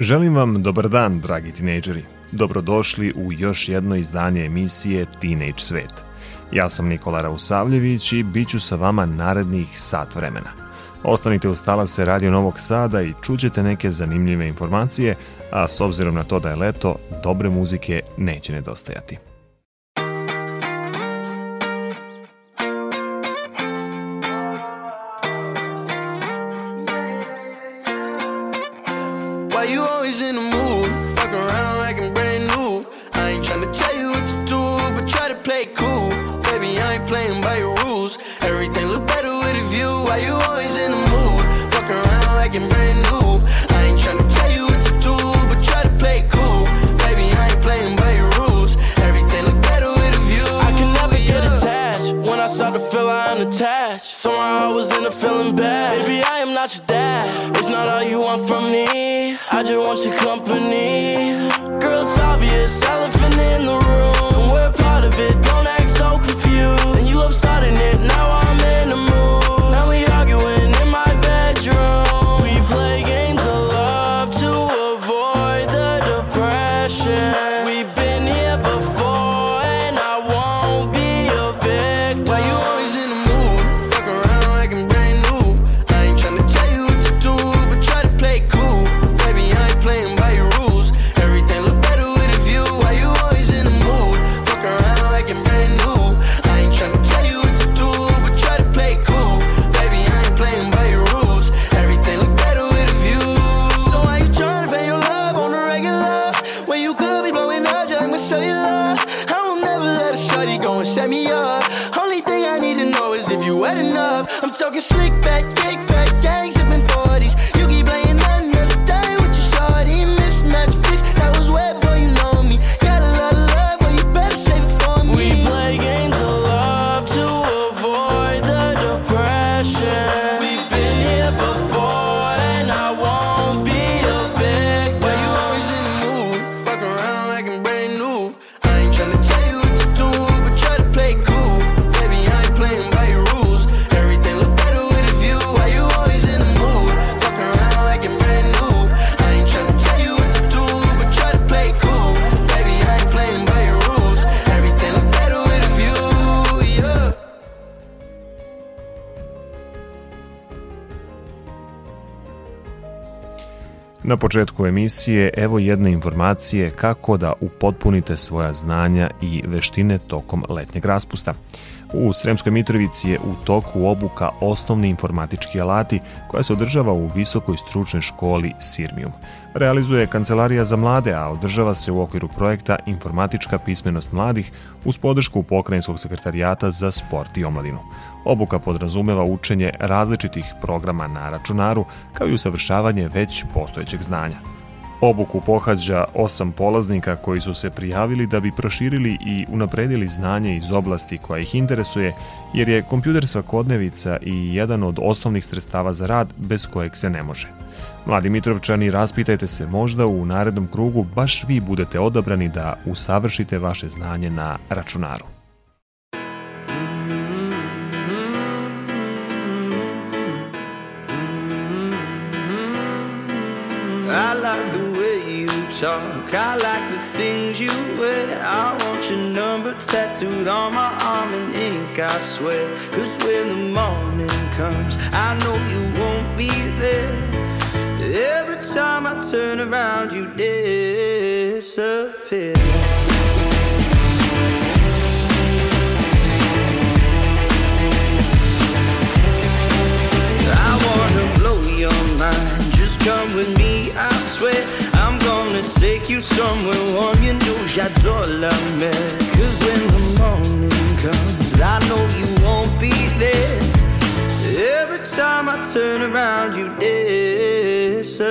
Želim vam dobar dan, dragi tinejdžeri. Dobrodošli u još jedno izdanje emisije Teenage Svet. Ja sam Nikola Rausavljević i bit ću sa vama narednih sat vremena. Ostanite uz talase Radio Novog Sada i čućete neke zanimljive informacije, a s obzirom na to da je leto, dobre muzike neće nedostajati. Početku emisije evo jedne informacije kako da upotpunite svoja znanja i veštine tokom letnjeg raspusta. U Sremskoj Mitrovici je u toku obuka osnovni informatički alati koja se održava u Visokoj stručnoj školi Sirmium. Realizuje Kancelarija za mlade, a održava se u okviru projekta Informatička pismenost mladih uz podršku Pokrajinskog sekretarijata za sport i omladinu. Obuka podrazumeva učenje različitih programa na računaru kao i usavršavanje već postojećeg znanja. Obuku pohađa osam polaznika koji su se prijavili da bi proširili i unapredili znanje iz oblasti koja ih interesuje, jer je kompjuter svakodnevica i jedan od osnovnih sredstava za rad bez kojeg se ne može. Mladi Mitrovčani, raspitajte se možda u narednom krugu baš vi budete odabrani da usavršite vaše znanje na računaru. Talk. I like the things you wear. I want your number tattooed on my arm in ink, I swear. Cause when the morning comes, I know you won't be there. Every time I turn around, you disappear. I wanna blow your mind. Just come with me, I swear. Gonna take you somewhere warm. You know j'adore la mer. Cause when the morning comes, I know you won't be there. Every time I turn around, you disappear.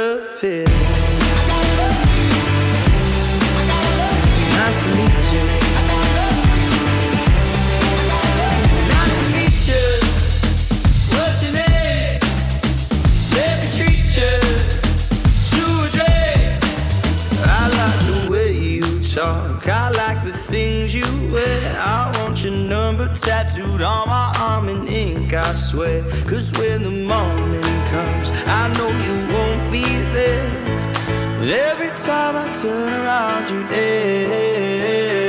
Tattooed on my arm in ink, I swear. Cause when the morning comes, I know you won't be there. But every time I turn around, you disappear.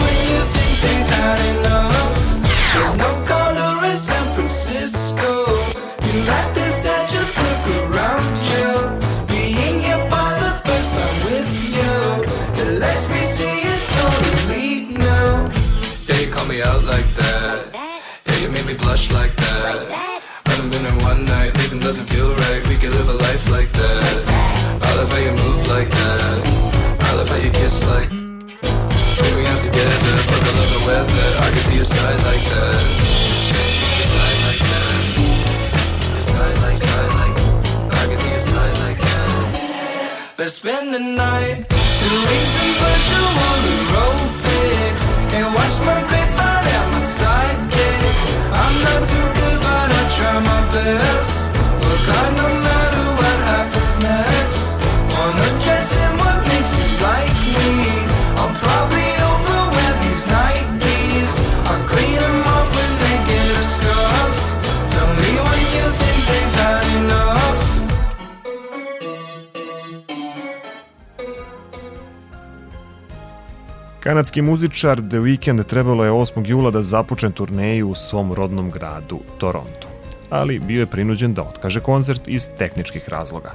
me like that. I done been in one night, leaving doesn't feel right. We could live a life like that. I love how you move like that. I love how you kiss like. Me out together, fuck I love the weather. I get to your side like that. Like that. Side like, side like. I get to your side like that. Let's spend the night doing some virtual aerobics and watch my my sidekick. I'm not too good, but I try my best. Look, I no matter what happens next. Wanna dress in what makes you like me. I'll probably Kanadski muzičar The Weeknd trebalo je 8. jula da započne turneju u svom rodnom gradu Toronto, ali bio je prinuđen da otkaže koncert iz tehničkih razloga.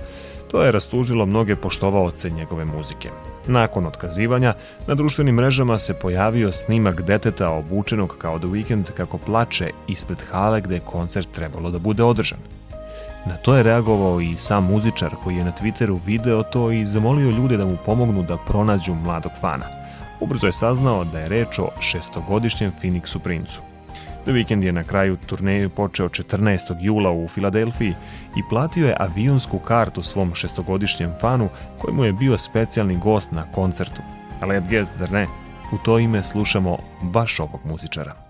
To je rastužilo mnoge poštovaoce njegove muzike. Nakon otkazivanja, na društvenim mrežama se pojavio snimak deteta obučenog kao The Weeknd kako plače ispred hale gde je koncert trebalo da bude održan. Na to je reagovao i sam muzičar koji je na Twitteru video to i zamolio ljude da mu pomognu da pronađu mladog fana. Ubrzo je saznao da je reč o šestogodišnjem Phoenixu princu. The Weeknd je na kraju turneju počeo 14. jula u Filadelfiji i platio je avionsku kartu svom šestogodišnjem fanu koji mu je bio specijalni gost na koncertu. A let guess, zar ne? U to ime slušamo baš ovog muzičara.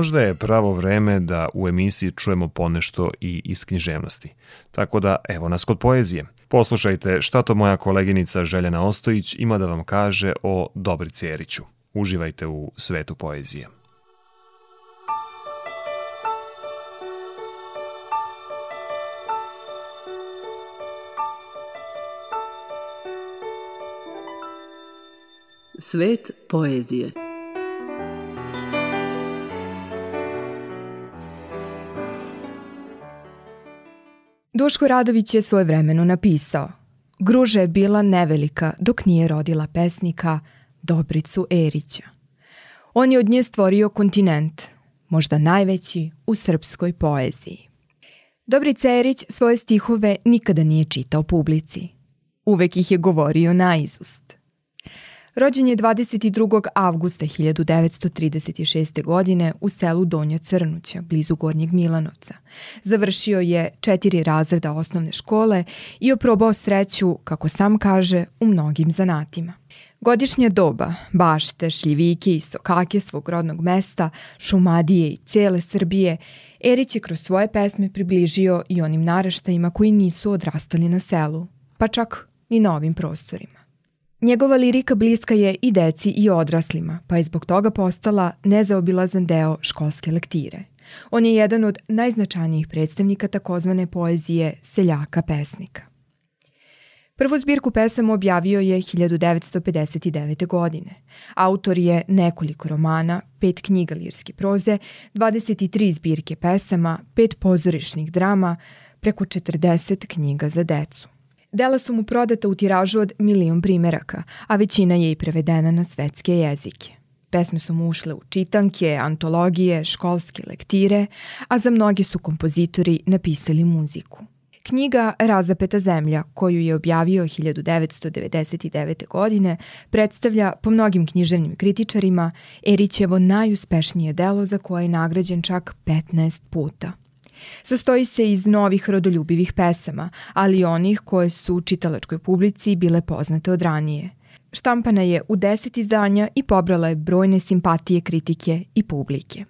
Možda je pravo vreme da u emisiji čujemo ponešto i iz književnosti. Tako da, evo nas kod poezije. Poslušajte šta to moja koleginica Željana Ostojić ima da vam kaže o Dobrici Eriću. Uživajte u svetu poezije. Svet poezije Duško Radović je svoje vremeno napisao Gruža je bila nevelika dok nije rodila pesnika Dobricu Erića. On je od nje stvorio kontinent, možda najveći u srpskoj poeziji. Dobrica Erić svoje stihove nikada nije čitao publici. Uvek ih je govorio na izust. Rođen je 22. avgusta 1936. godine u selu Donja Crnuća, blizu Gornjeg Milanovca. Završio je četiri razreda osnovne škole i oprobao sreću, kako sam kaže, u mnogim zanatima. Godišnja doba, bašte, šljivike i sokake svog rodnog mesta, Šumadije i cele Srbije, Erić je kroz svoje pesme približio i onim naraštajima koji nisu odrastali na selu, pa čak ni na ovim prostorima. Njegova lirika bliska je i deci i odraslima, pa je zbog toga postala nezaobilazan deo školske lektire. On je jedan od najznačajnijih predstavnika takozvane poezije seljaka pesnika. Prvu zbirku pesama objavio je 1959. godine. Autor je nekoliko romana, pet knjiga lirske proze, 23 zbirke pesama, pet pozorišnih drama, preko 40 knjiga za decu. Dela su mu prodata u tiražu od milion primeraka, a većina je i prevedena na svetske jezike. Pesme su mu ušle u čitanke, antologije, školske lektire, a za mnogi su kompozitori napisali muziku. Knjiga Razapeta zemlja, koju je objavio 1999. godine, predstavlja po mnogim književnim kritičarima Erićevo najuspešnije delo za koje je nagrađen čak 15 puta. Sastoji se iz novih rodoljubivih pesama, ali i onih koje su čitalačkoj publici bile poznate od ranije. Štampana je u deset izdanja i pobrala je brojne simpatije kritike i publike.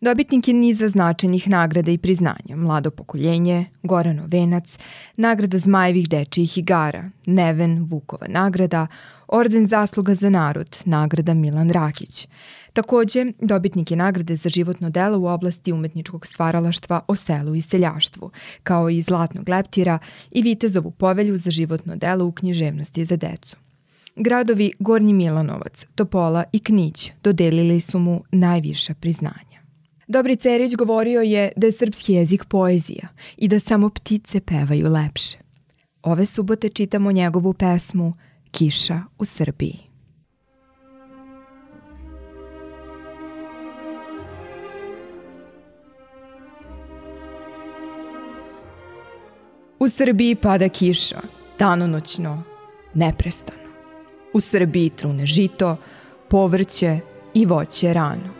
Dobitnik je niza značajnih nagrada i priznanja, Mlado pokoljenje, Goranov venac, nagrada Zmajevih dečijih igara, Neven Vukova nagrada, Orden zasluga za narod, nagrada Milan Rakić. Takođe, dobitnik je nagrade za životno delo u oblasti umetničkog stvaralaštva o selu i seljaštvu, kao i Zlatnog leptira i Vitezovu povelju za životno delo u književnosti za decu. Gradovi Gornji Milanovac, Topola i Knić dodelili su mu najviša priznanja. Dobri Cerić govorio je da je srpski jezik poezija i da samo ptice pevaju lepše. Ove subote čitamo njegovu pesmu Kiša u Srbiji. U Srbiji pada kiša, danonoćno, neprestano. U Srbiji trune žito, povrće i voće rano.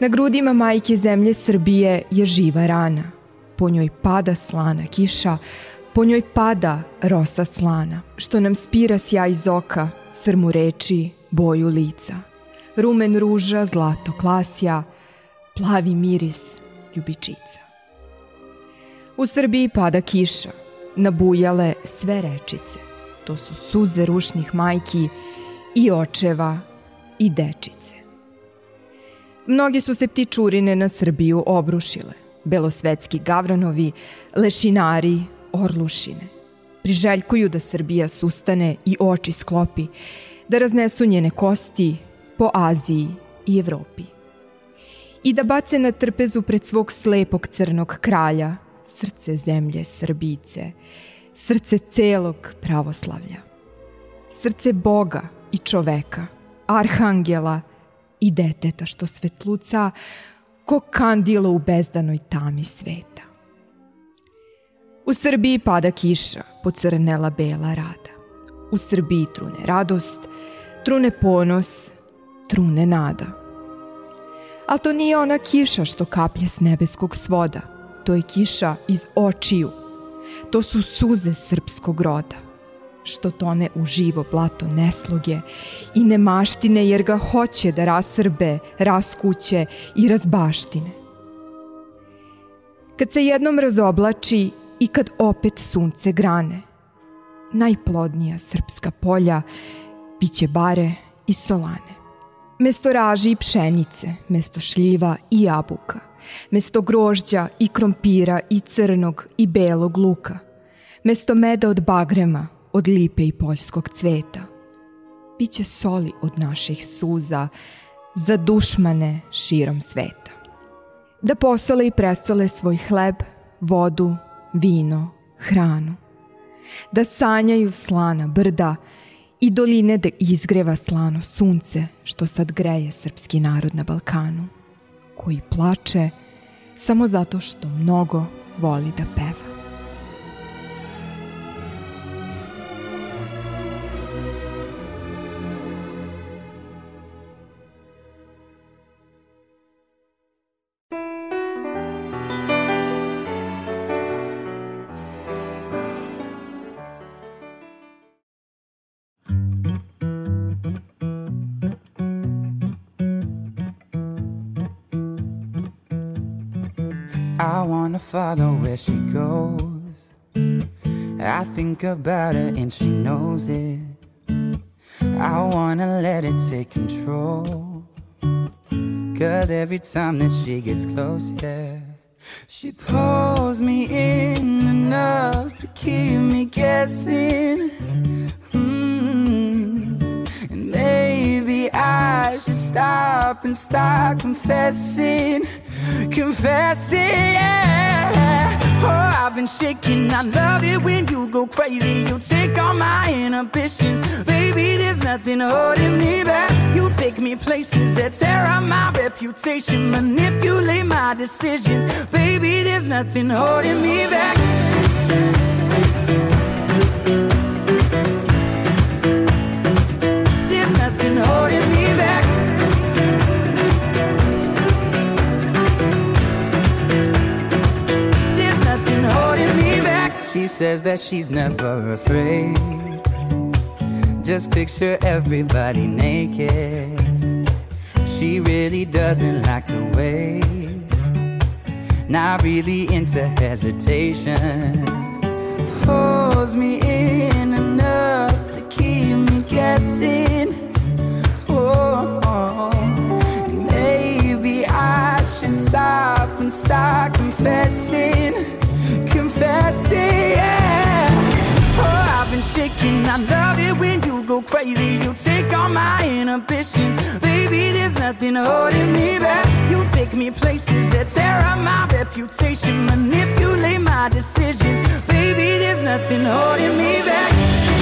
Na grudima majke zemlje Srbije je živa rana. Po njoj pada slana kiša, po njoj pada rosa slana, što nam spira sjaj iz oka, srmu reči, boju lica. Rumen ruža, zlato klasja, plavi miris ljubičica. U Srbiji pada kiša, nabujale sve rečice. To su suze rušnih majki i očeva i dečice. Mnoge su se ptičurine na Srbiju obrušile. Belosvetski gavranovi, lešinari, orlušine. Priželjkuju da Srbija sustane i oči sklopi, da raznesu njene kosti po Aziji i Evropi. I da bace na trpezu pred svog slepog crnog kralja srce zemlje Srbice, srce celog pravoslavlja. Srce Boga i čoveka, arhangela i deteta što svetluca ko kandilo u bezdanoj tami sveta. U Srbiji pada kiša, pocrnela bela rada. U Srbiji trune radost, trune ponos, trune nada. Ali to nije ona kiša što kaplje s nebeskog svoda. To je kiša iz očiju. To su suze srpskog roda. što tone u živo blato nesloge i nemaštine jer ga hoće da rasrbe, raskuće i razbaštine. Kad se jednom razoblači i kad opet sunce grane, najplodnija srpska polja biće bare i solane. Mesto raži i pšenice, mesto šljiva i jabuka, mesto grožđa i krompira i crnog i belog luka, mesto meda od bagrema, od lipe i poljskog cveta. Biće soli od naših suza za dušmane širom sveta. Da posole i presole svoj hleb, vodu, vino, hranu. Da sanjaju slana brda i doline da izgreva slano sunce što sad greje srpski narod na Balkanu, koji plače samo zato što mnogo voli da peva. Follow where she goes. I think about her and she knows it. I wanna let it take control. Cause every time that she gets close, yeah, she pulls me in enough to keep me guessing. Mm. And maybe I should stop and start confessing confessing. Yeah. Oh, I've been shaking. I love it when you go crazy. You take all my inhibitions. Baby, there's nothing holding me back. You take me places that tear up my reputation, manipulate my decisions. Baby, there's nothing holding me back. Says that she's never afraid. Just picture everybody naked. She really doesn't like to wait. Not really into hesitation. Pulls me in enough to keep me guessing. Oh, and maybe I should stop and start confessing, confessing. Yeah. Oh, I've been shaking. I love it when you go crazy. You take all my inhibitions, baby. There's nothing holding me back. You take me places that tear up my reputation, manipulate my decisions, baby. There's nothing holding me back.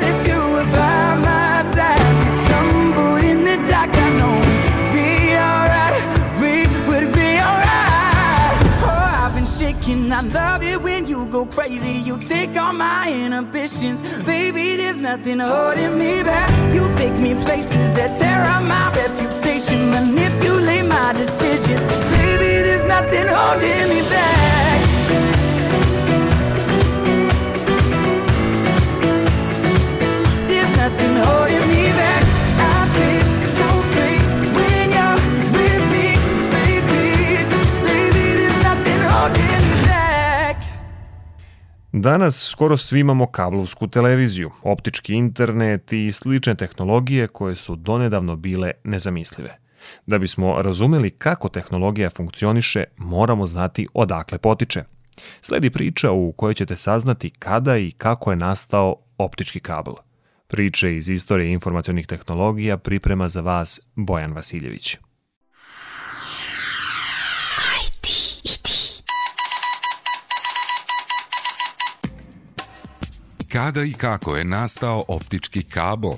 I love it when you go crazy. You take all my inhibitions. Baby, there's nothing holding me back. You take me places that tear up my reputation, manipulate my decisions. Baby, there's nothing holding me back. Danas skoro svi imamo kablovsku televiziju, optički internet i slične tehnologije koje su donedavno bile nezamislive. Da bismo razumeli kako tehnologija funkcioniše, moramo znati odakle potiče. Sledi priča u kojoj ćete saznati kada i kako je nastao optički kabel. Priče iz istorije informacionih tehnologija priprema za vas Bojan Vasiljević. Kada i kako je nastao optički kabel?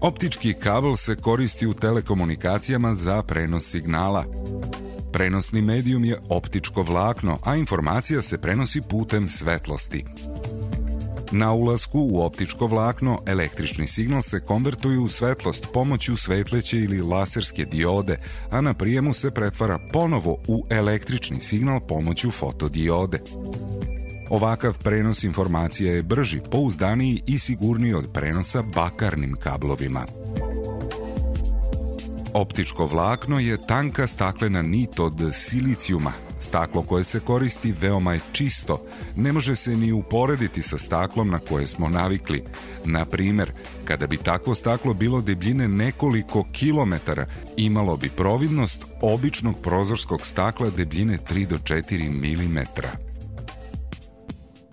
Optički kabel se koristi u telekomunikacijama za prenos signala. Prenosni medijum je optičko vlakno, a informacija se prenosi putem svetlosti. Na ulasku u optičko vlakno električni signal se konvertuje u svetlost pomoću svetleće ili laserske diode, a na prijemu se pretvara ponovo u električni signal pomoću fotodiode. Ovakav prenos informacija je brži, pouzdaniji i sigurniji od prenosa bakarnim kablovima. Optičko vlakno je tanka staklena nit od silicijuma. Staklo koje se koristi veoma je čisto, ne može se ni uporediti sa staklom na koje smo navikli. Na primer, kada bi takvo staklo bilo debljine nekoliko kilometara, imalo bi providnost običnog prozorskog stakla debljine 3 do 4 milimetra.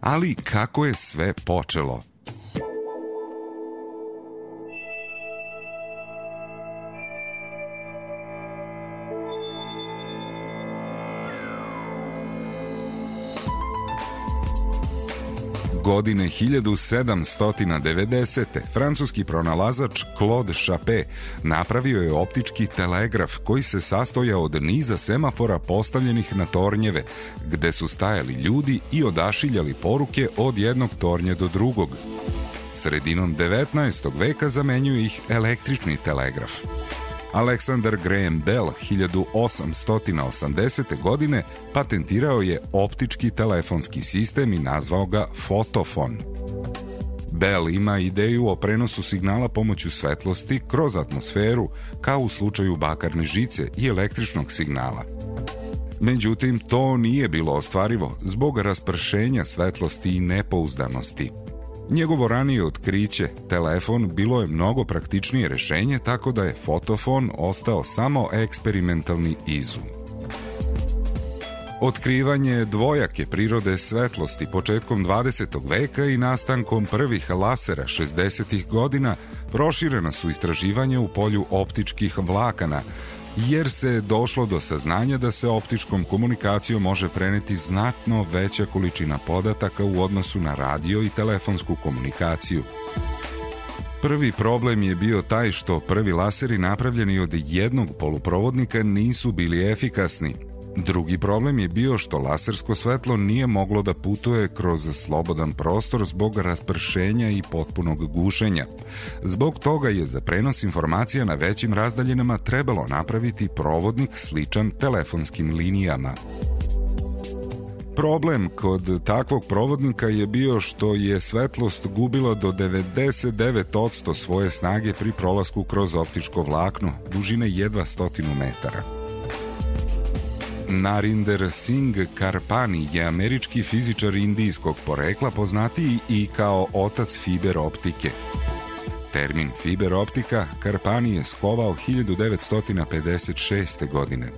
Ali kako je sve počelo? Godine 1790. francuski pronalazač Claude Chappé napravio je optički telegraf koji se sastojao od niza semafora postavljenih na tornjeve, gde su stajali ljudi i odašiljali poruke od jednog tornja do drugog. Sredinom 19. veka zamenjuje ih električni telegraf. Alexander Graham Bell 1880. godine patentirao je optički telefonski sistem i nazvao ga fotofon. Bell ima ideju o prenosu signala pomoću svetlosti kroz atmosferu, kao u slučaju bakarne žice i električnog signala. Međutim, to nije bilo ostvarivo zbog raspršenja svetlosti i nepouzdanosti – Njegovo ranije otkriće, telefon, bilo je mnogo praktičnije rešenje, tako da je fotofon ostao samo eksperimentalni izum. Otkrivanje dvojake prirode svetlosti početkom 20. veka i nastankom prvih lasera 60. godina proširena su istraživanja u polju optičkih vlakana, jer se došlo do saznanja da se optičkom komunikacijom može preneti znatno veća količina podataka u odnosu na radio i telefonsku komunikaciju. Prvi problem je bio taj što prvi laseri napravljeni od jednog poluprovodnika nisu bili efikasni, Drugi problem je bio što lasersko svetlo nije moglo da putuje kroz slobodan prostor zbog raspršenja i potpunog gušenja. Zbog toga je za prenos informacija na većim razdaljinama trebalo napraviti provodnik sličan telefonskim linijama. Problem kod takvog provodnika je bio što je svetlost gubila do 99% svoje snage pri prolasku kroz optičko vlakno, dužine jedva stotinu metara. Narinder Singh Karpani je američki fizičar indijskog porekla poznatiji i kao otac fiber optike. Termin fiber optika Karpani je skovao 1956. godine.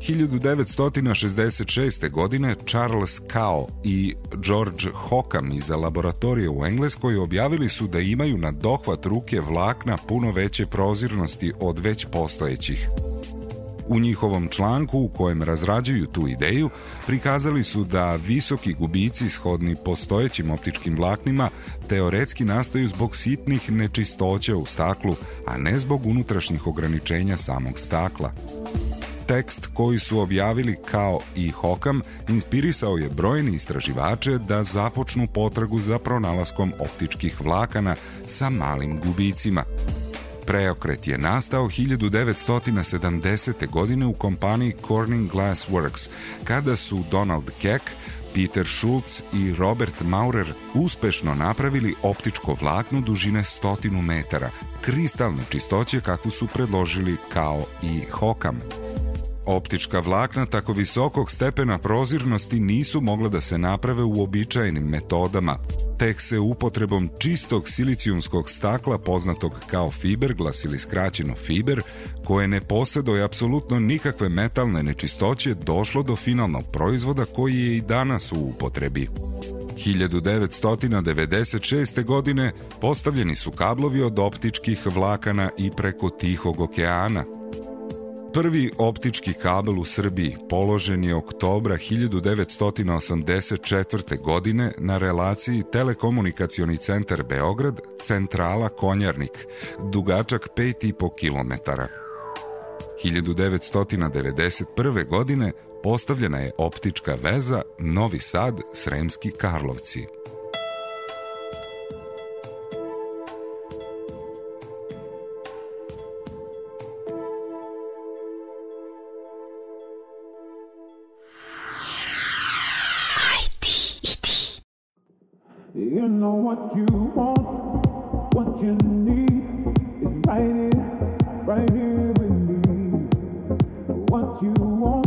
1966. godine Charles Kao i George Hockham iz laboratorije u Engleskoj objavili su da imaju na dohvat ruke vlakna puno veće prozirnosti od već postojećih. U njihovom članku u kojem razrađuju tu ideju, prikazali su da visoki gubici shodni postojećim optičkim vlaknima teoretski nastaju zbog sitnih nečistoća u staklu, a ne zbog unutrašnjih ograničenja samog stakla tekst koji su objavili kao i Hokam inspirisao je brojne istraživače da započnu potragu za pronalaskom optičkih vlakana sa malim gubicima. Preokret je nastao 1970. godine u kompaniji Corning Glass Works, kada su Donald Keck, Peter Schultz i Robert Maurer uspešno napravili optičko vlakno dužine 100 metara, kristalne čistoće kakvu su predložili kao i Hokam. Optička vlakna tako visokog stepena prozirnosti nisu mogla da se naprave u običajnim metodama. Tek se upotrebom čistog silicijumskog stakla poznatog kao fiberglas ili skraćeno fiber, koje ne posjeduje apsolutno nikakve metalne nečistoće, došlo do finalnog proizvoda koji je i danas u upotrebi. 1996. godine postavljeni su kablovi od optičkih vlakana i preko Tihog okeana – Prvi optički kabel u Srbiji položen je oktobra 1984. godine na relaciji Telekomunikacioni centar Beograd, centrala Konjarnik, dugačak 5,5 km. 1991. godine postavljena je optička veza Novi Sad Sremski Karlovci. You know what you want, what you need is right here, right here with me. What you want,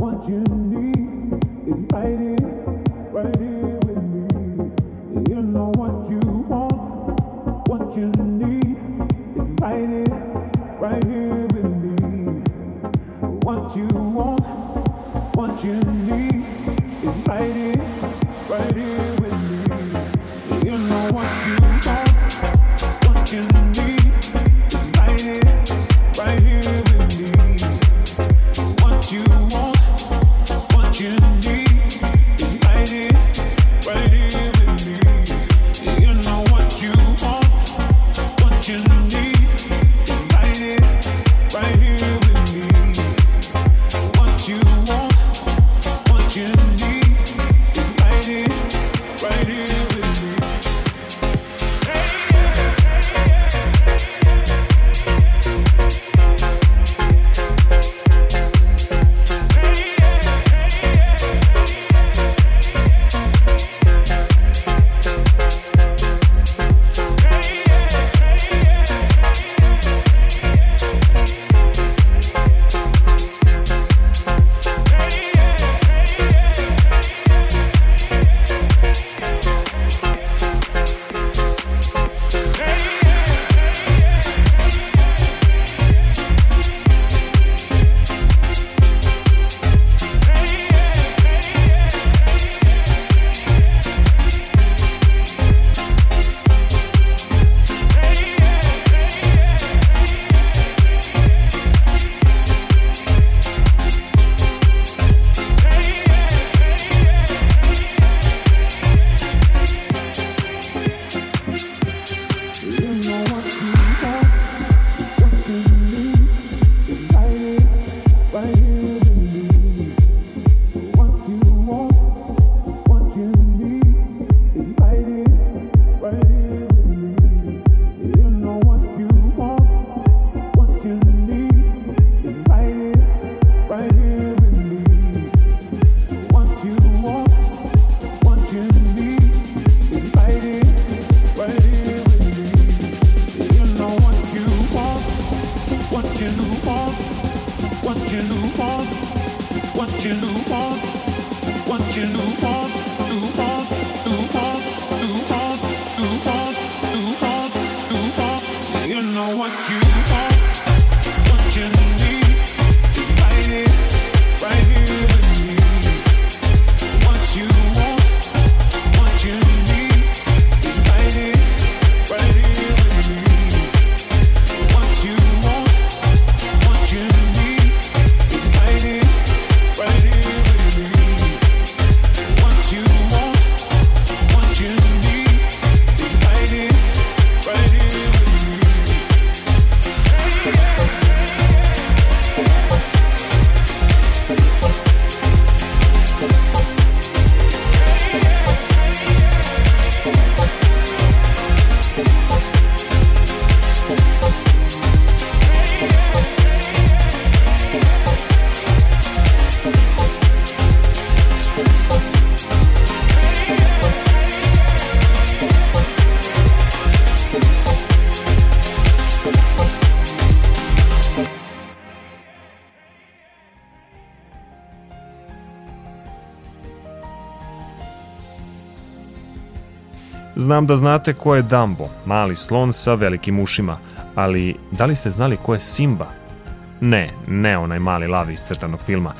what you need is right here, right here with me. You know what you want, what you need is right here, right here with me. What you want, what you need is right here, right here Znam da znate ko je Dumbo, mali slon sa velikim ušima, ali da li ste znali ko je Simba? Ne, ne onaj mali lav iz crtanog filma.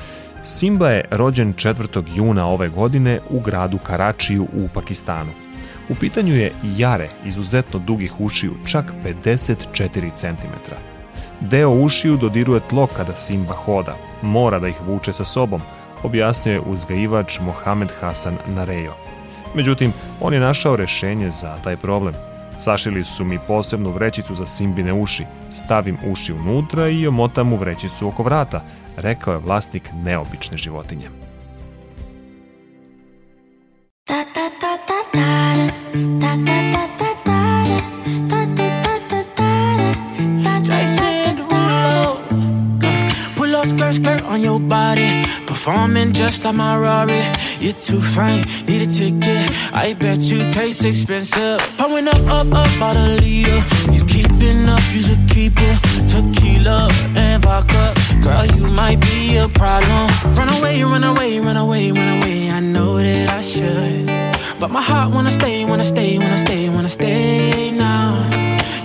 Simba je rođen 4. juna ove godine u gradu Karačiju u Pakistanu. U pitanju je jare izuzetno dugih ušiju, čak 54 cm. Deo ušiju dodiruje tlo kada Simba hoda. Mora da ih vuče sa sobom, objasnio je uzgajivač Mohamed Hasan Narejo. Međutim, on je našao rešenje za taj problem. Sašili su mi posebnu vrećicu za Simbine uši, stavim uši unutra i omotam u vrećicu oko vrata, rekao je vlasnik neobične životinje. Jason skirt, skirt on your body. Performing just like my Rari. You're too fine, need a ticket. I bet you taste expensive. Pouring up, up, up, about a liter. If you keeping up, you should keep it. Tequila and vodka. Girl, you might be a problem. Run away, run away, run away, run away. I know that I should. But my heart wanna stay, wanna stay, wanna stay, wanna stay now.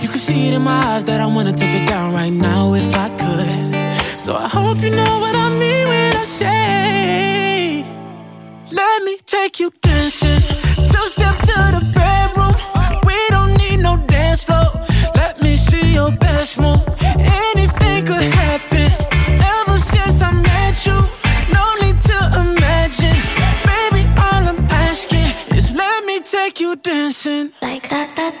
You can see it in my eyes that I wanna take it down right now if I could. So I hope you know what I mean when I say, Let me take you dancing. Two step to the bedroom. We don't need no dance floor. Let me see your best move. Anything could happen. Ever since I met you, no need to imagine. Baby, all I'm asking is let me take you dancing. Like that, that,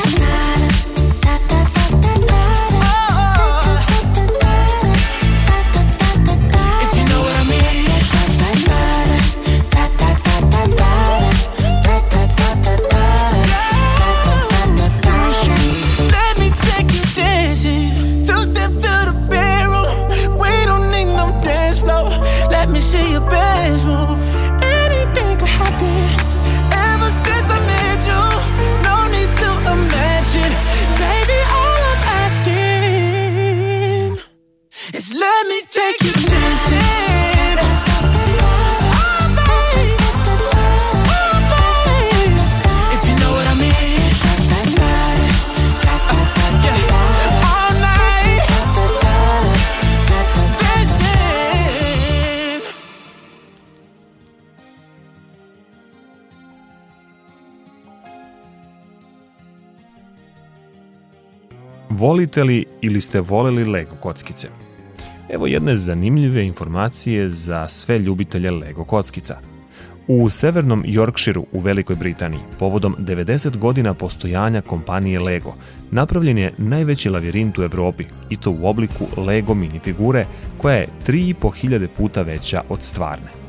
Volite li ili ste voleli Lego kockice? Evo jedne zanimljive informacije za sve ljubitelje Lego kockica. U severnom Yorkshireu u Velikoj Britaniji, povodom 90 godina postojanja kompanije Lego, napravljen je najveći lavirint u Evropi i to u obliku Lego minifigure koja je 3500 puta veća od stvarne.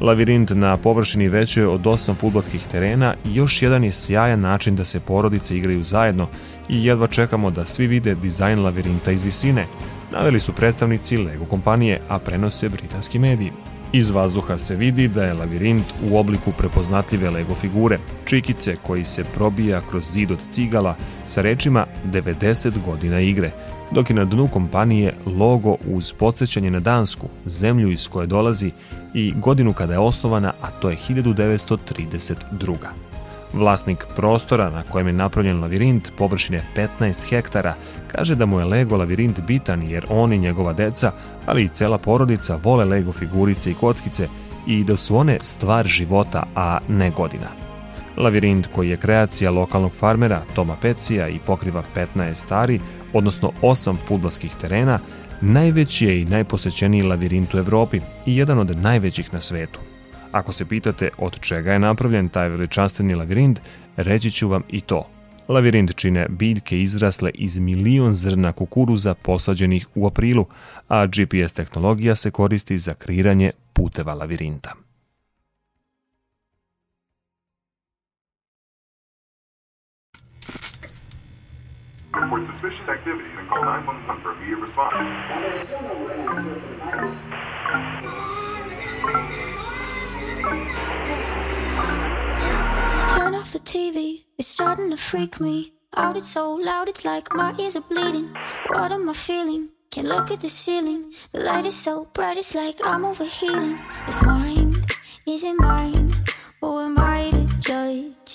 Lavirint na površini većoj od 8 futbolskih terena još jedan je sjajan način da se porodice igraju zajedno i jedva čekamo da svi vide dizajn lavirinta iz visine, naveli su predstavnici Lego kompanije, a prenose britanski mediji. Iz vazduha se vidi da je lavirint u obliku prepoznatljive Lego figure, čikice koji se probija kroz zid od cigala sa rečima 90 godina igre, dok je na dnu kompanije logo uz podsjećanje na Dansku, zemlju iz koje dolazi i godinu kada je osnovana, a to je 1932. Vlasnik prostora na kojem je napravljen lavirint površine 15 hektara kaže da mu je Lego lavirint bitan jer on i njegova deca, ali i cela porodica vole Lego figurice i kockice i da su one stvar života, a ne godina. Lavirint koji je kreacija lokalnog farmera Toma Pecija i pokriva 15 stari, odnosno 8 futbalskih terena, najveći je i najposećeniji lavirint u Evropi i jedan od najvećih na svetu. Ako se pitate od čega je napravljen taj veličanstveni lavirint, reći ću vam i to. Lavirint čine biljke izrasle iz milion zrna kukuruza posađenih u aprilu, a GPS tehnologija se koristi za kreiranje puteva lavirinta. Report suspicious activity and call 911 for immediate response. Off the TV, it's starting to freak me out. It's so loud, it's like my ears are bleeding. What am I feeling? Can't look at the ceiling. The light is so bright, it's like I'm overheating. This mind isn't mine. Who am I to judge?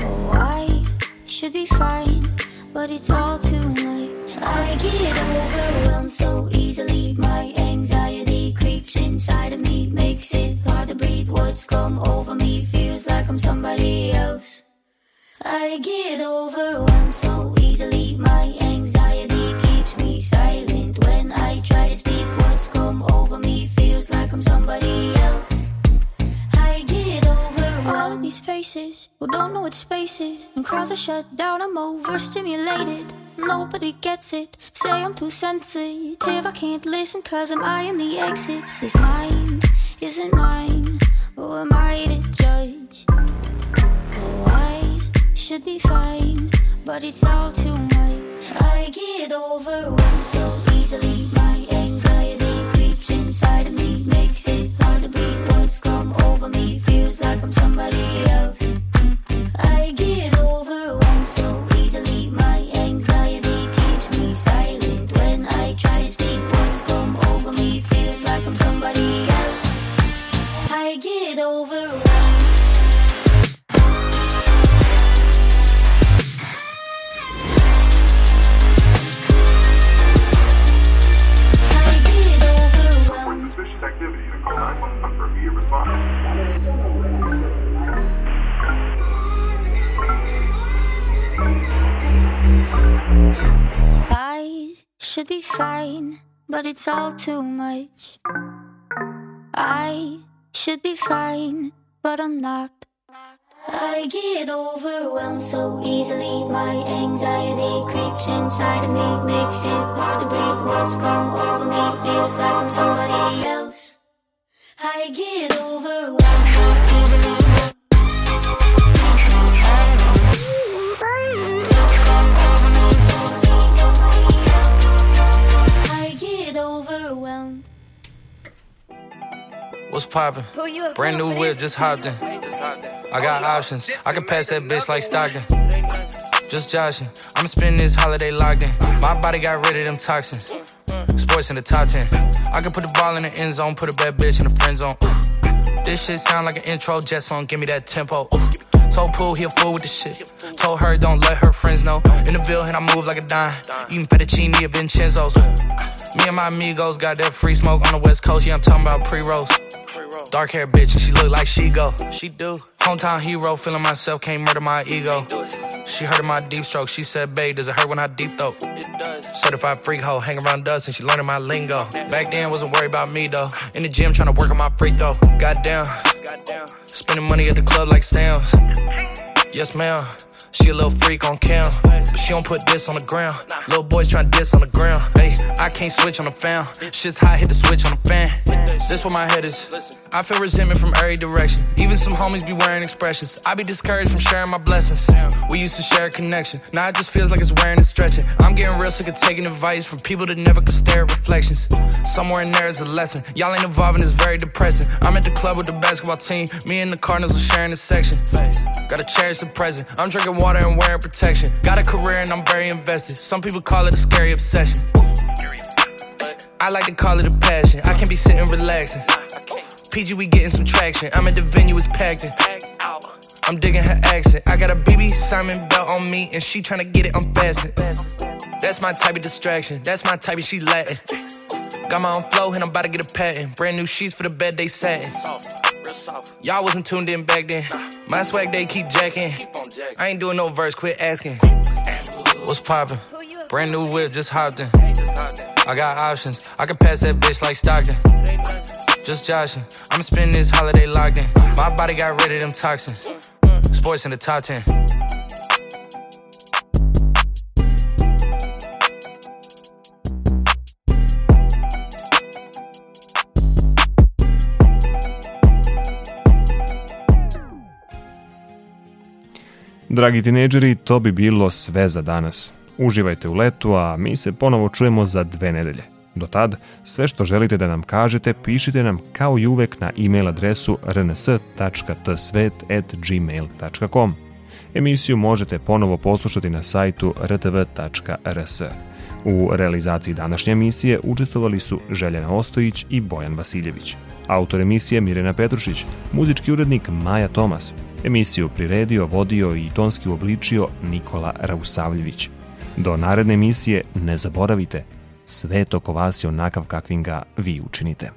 Oh, I should be fine, but it's all too much. I get overwhelmed so easily. My anxiety creeps inside of me, makes it hard to breathe. Words come over me, feels like I'm somebody else. I get overwhelmed so easily. My anxiety keeps me silent when I try to speak. Words come over me, feels like I'm somebody else. I get overwhelmed. These faces who don't know what space is. When crowds are shut down, I'm overstimulated. Nobody gets it. Say I'm too sensitive. I can't listen cause I'm eyeing the exits. This mind isn't mine. Who am I to judge? Oh, I should be fine, but it's all too much. I get overwhelmed so easily. My anxiety creeps inside of me, makes it hard to breathe. Words come over me, feels like I'm somebody else. I get overwhelmed but it's all too much. I should be fine, but I'm not. I get overwhelmed so easily. My anxiety creeps inside of me, makes it hard to breathe. Words come over me, feels like I'm somebody else. I get overwhelmed so easily. What's poppin'? Who you a Brand new real whip, just hopped in. I got options. I can pass that bitch like Stockton. Just joshing. I'ma spending this holiday locked in. My body got rid of them toxins. Sports in the top 10. I can put the ball in the end zone, put a bad bitch in the friend zone. This shit sound like an intro jet song, give me that tempo. Told Pooh he a fool with the shit. Told her don't let her friends know. In the Ville, and I move like a dime. Eating fettuccine at Vincenzo's. Me and my amigos got that free smoke on the west coast. Yeah, I'm talking about pre-rolls. Dark hair bitch, and she look like she go. She do. Hometown hero, feeling myself, can't murder my ego. She heard of my deep stroke. She said, babe, does it hurt when I deep throat? It does. Certified freak hoe, hang around dust, and she learning my lingo. Back then, wasn't worried about me though. In the gym, trying to work on my free throw. Goddamn. Spending money at the club like Sam's. Yes, ma'am. She a little freak on cam, but she don't put this on the ground. Little boys tryna diss on the ground. Hey, I can't switch on the fan. Shit's hot, hit the switch on the fan. This where my head is. I feel resentment from every direction. Even some homies be wearing expressions. I be discouraged from sharing my blessings. We used to share a connection. Now it just feels like it's wearing and stretching. I'm getting real sick of taking advice from people that never could stare at reflections. Somewhere in there is a lesson. Y'all ain't evolving, it's very depressing. I'm at the club with the basketball team. Me and the Cardinals are sharing the section. Gotta cherish the present. I'm drinking water and wearing protection. Got a career and I'm very invested. Some people call it a scary obsession. I like to call it a passion. I can be sitting relaxing. PG, we getting some traction. I'm at the venue, it's packed in. I'm digging her accent. I got a BB Simon belt on me, and she tryna get it unfastened. That's my type of distraction. That's my type of she Latin. Got my own flow and I'm about to get a patent. Brand new sheets for the bed they satin. Y'all wasn't tuned in back then. My swag they keep jacking. I ain't doing no verse, quit asking. What's poppin'? Brand new whip, just hopped in. I got options. I can pass that bitch like Stockton. Just joshin'. I'ma spend this holiday locked in. My body got rid of them toxins. Sports in the top 10. Dragi tinejdžeri, to bi bilo sve za danas. Uživajte u letu, a mi se ponovo čujemo za dve nedelje. Do tad, sve što želite da nam kažete, pišite nam kao i uvek na e-mail adresu rns.tsvet.gmail.com. Emisiju možete ponovo poslušati na sajtu rtv.rs. U realizaciji današnje emisije učestvovali su Željana Ostojić i Bojan Vasiljević. Autor emisije Mirena Petrušić, muzički urednik Maja Tomas, Emisiju priredio, vodio i tonski uobličio Nikola Rausavljević. Do naredne emisije ne zaboravite, svet oko vas je onakav kakvim ga vi učinite.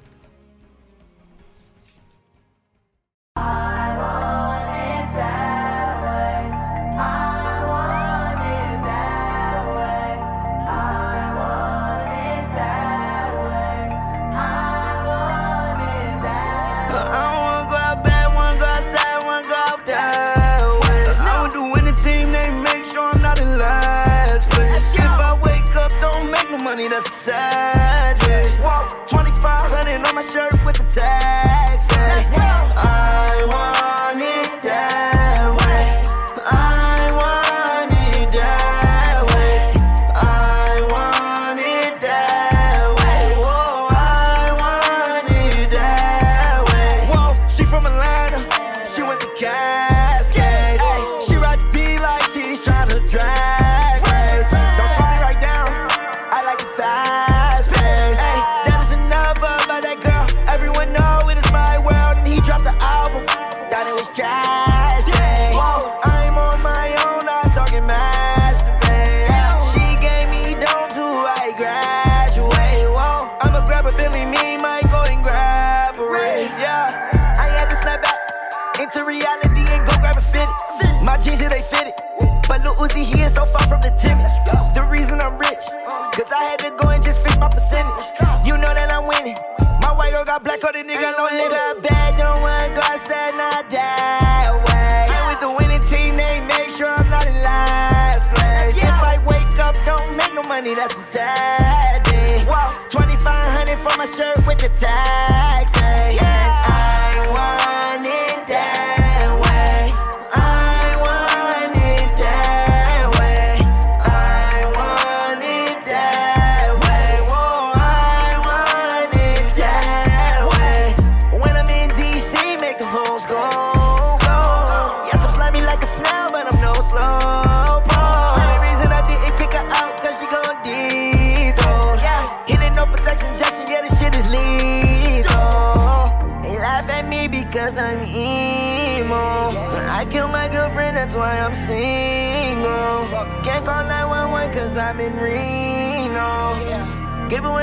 shirt with the tie.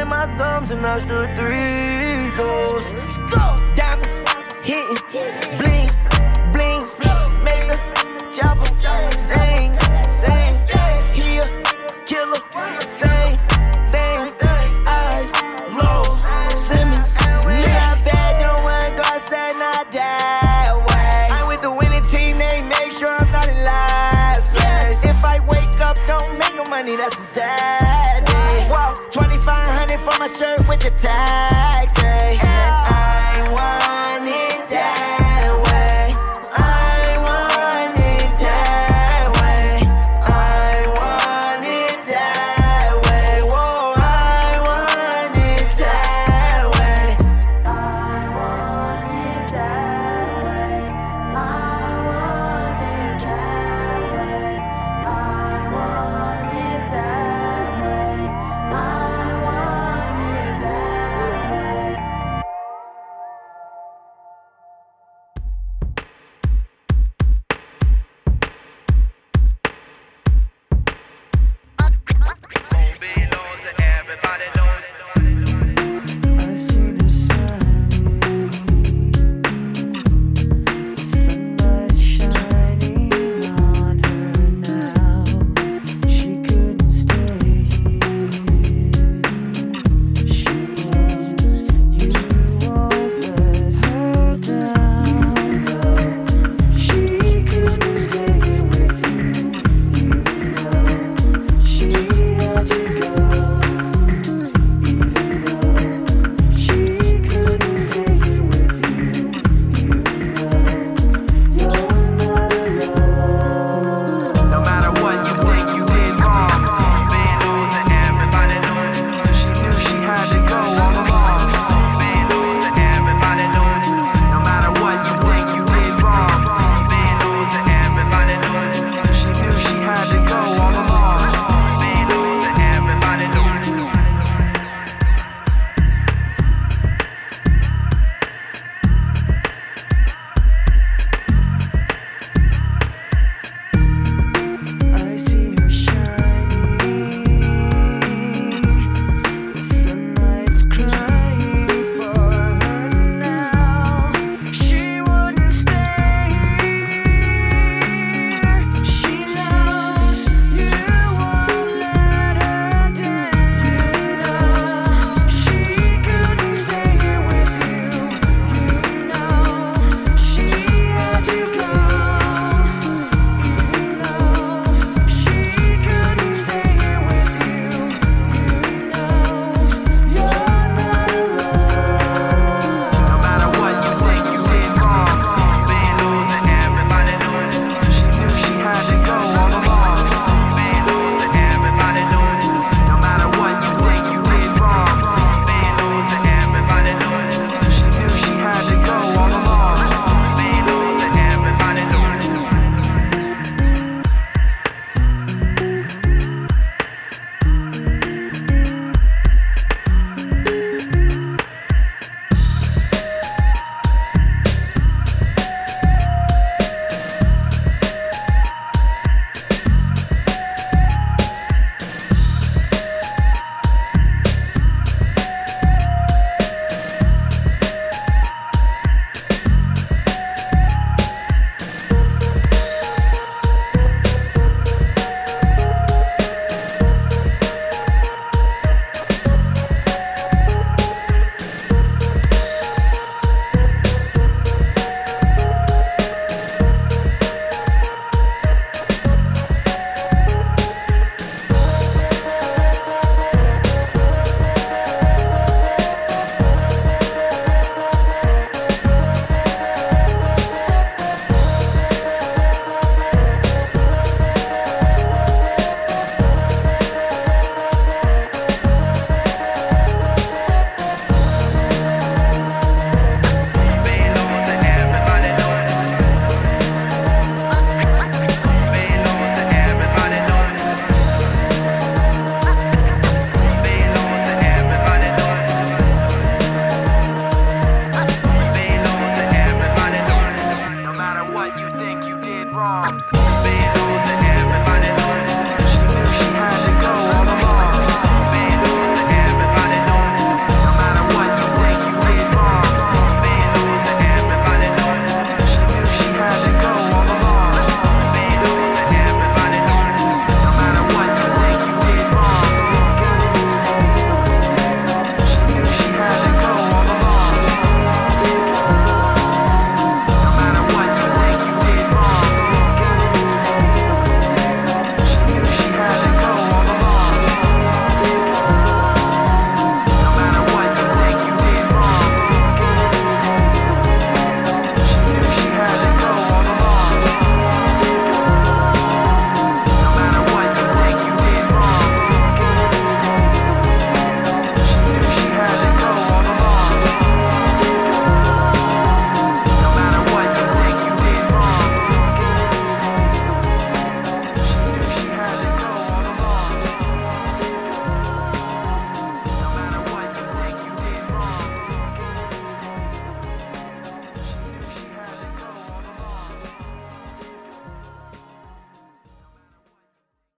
my thumbs and I stood three toes.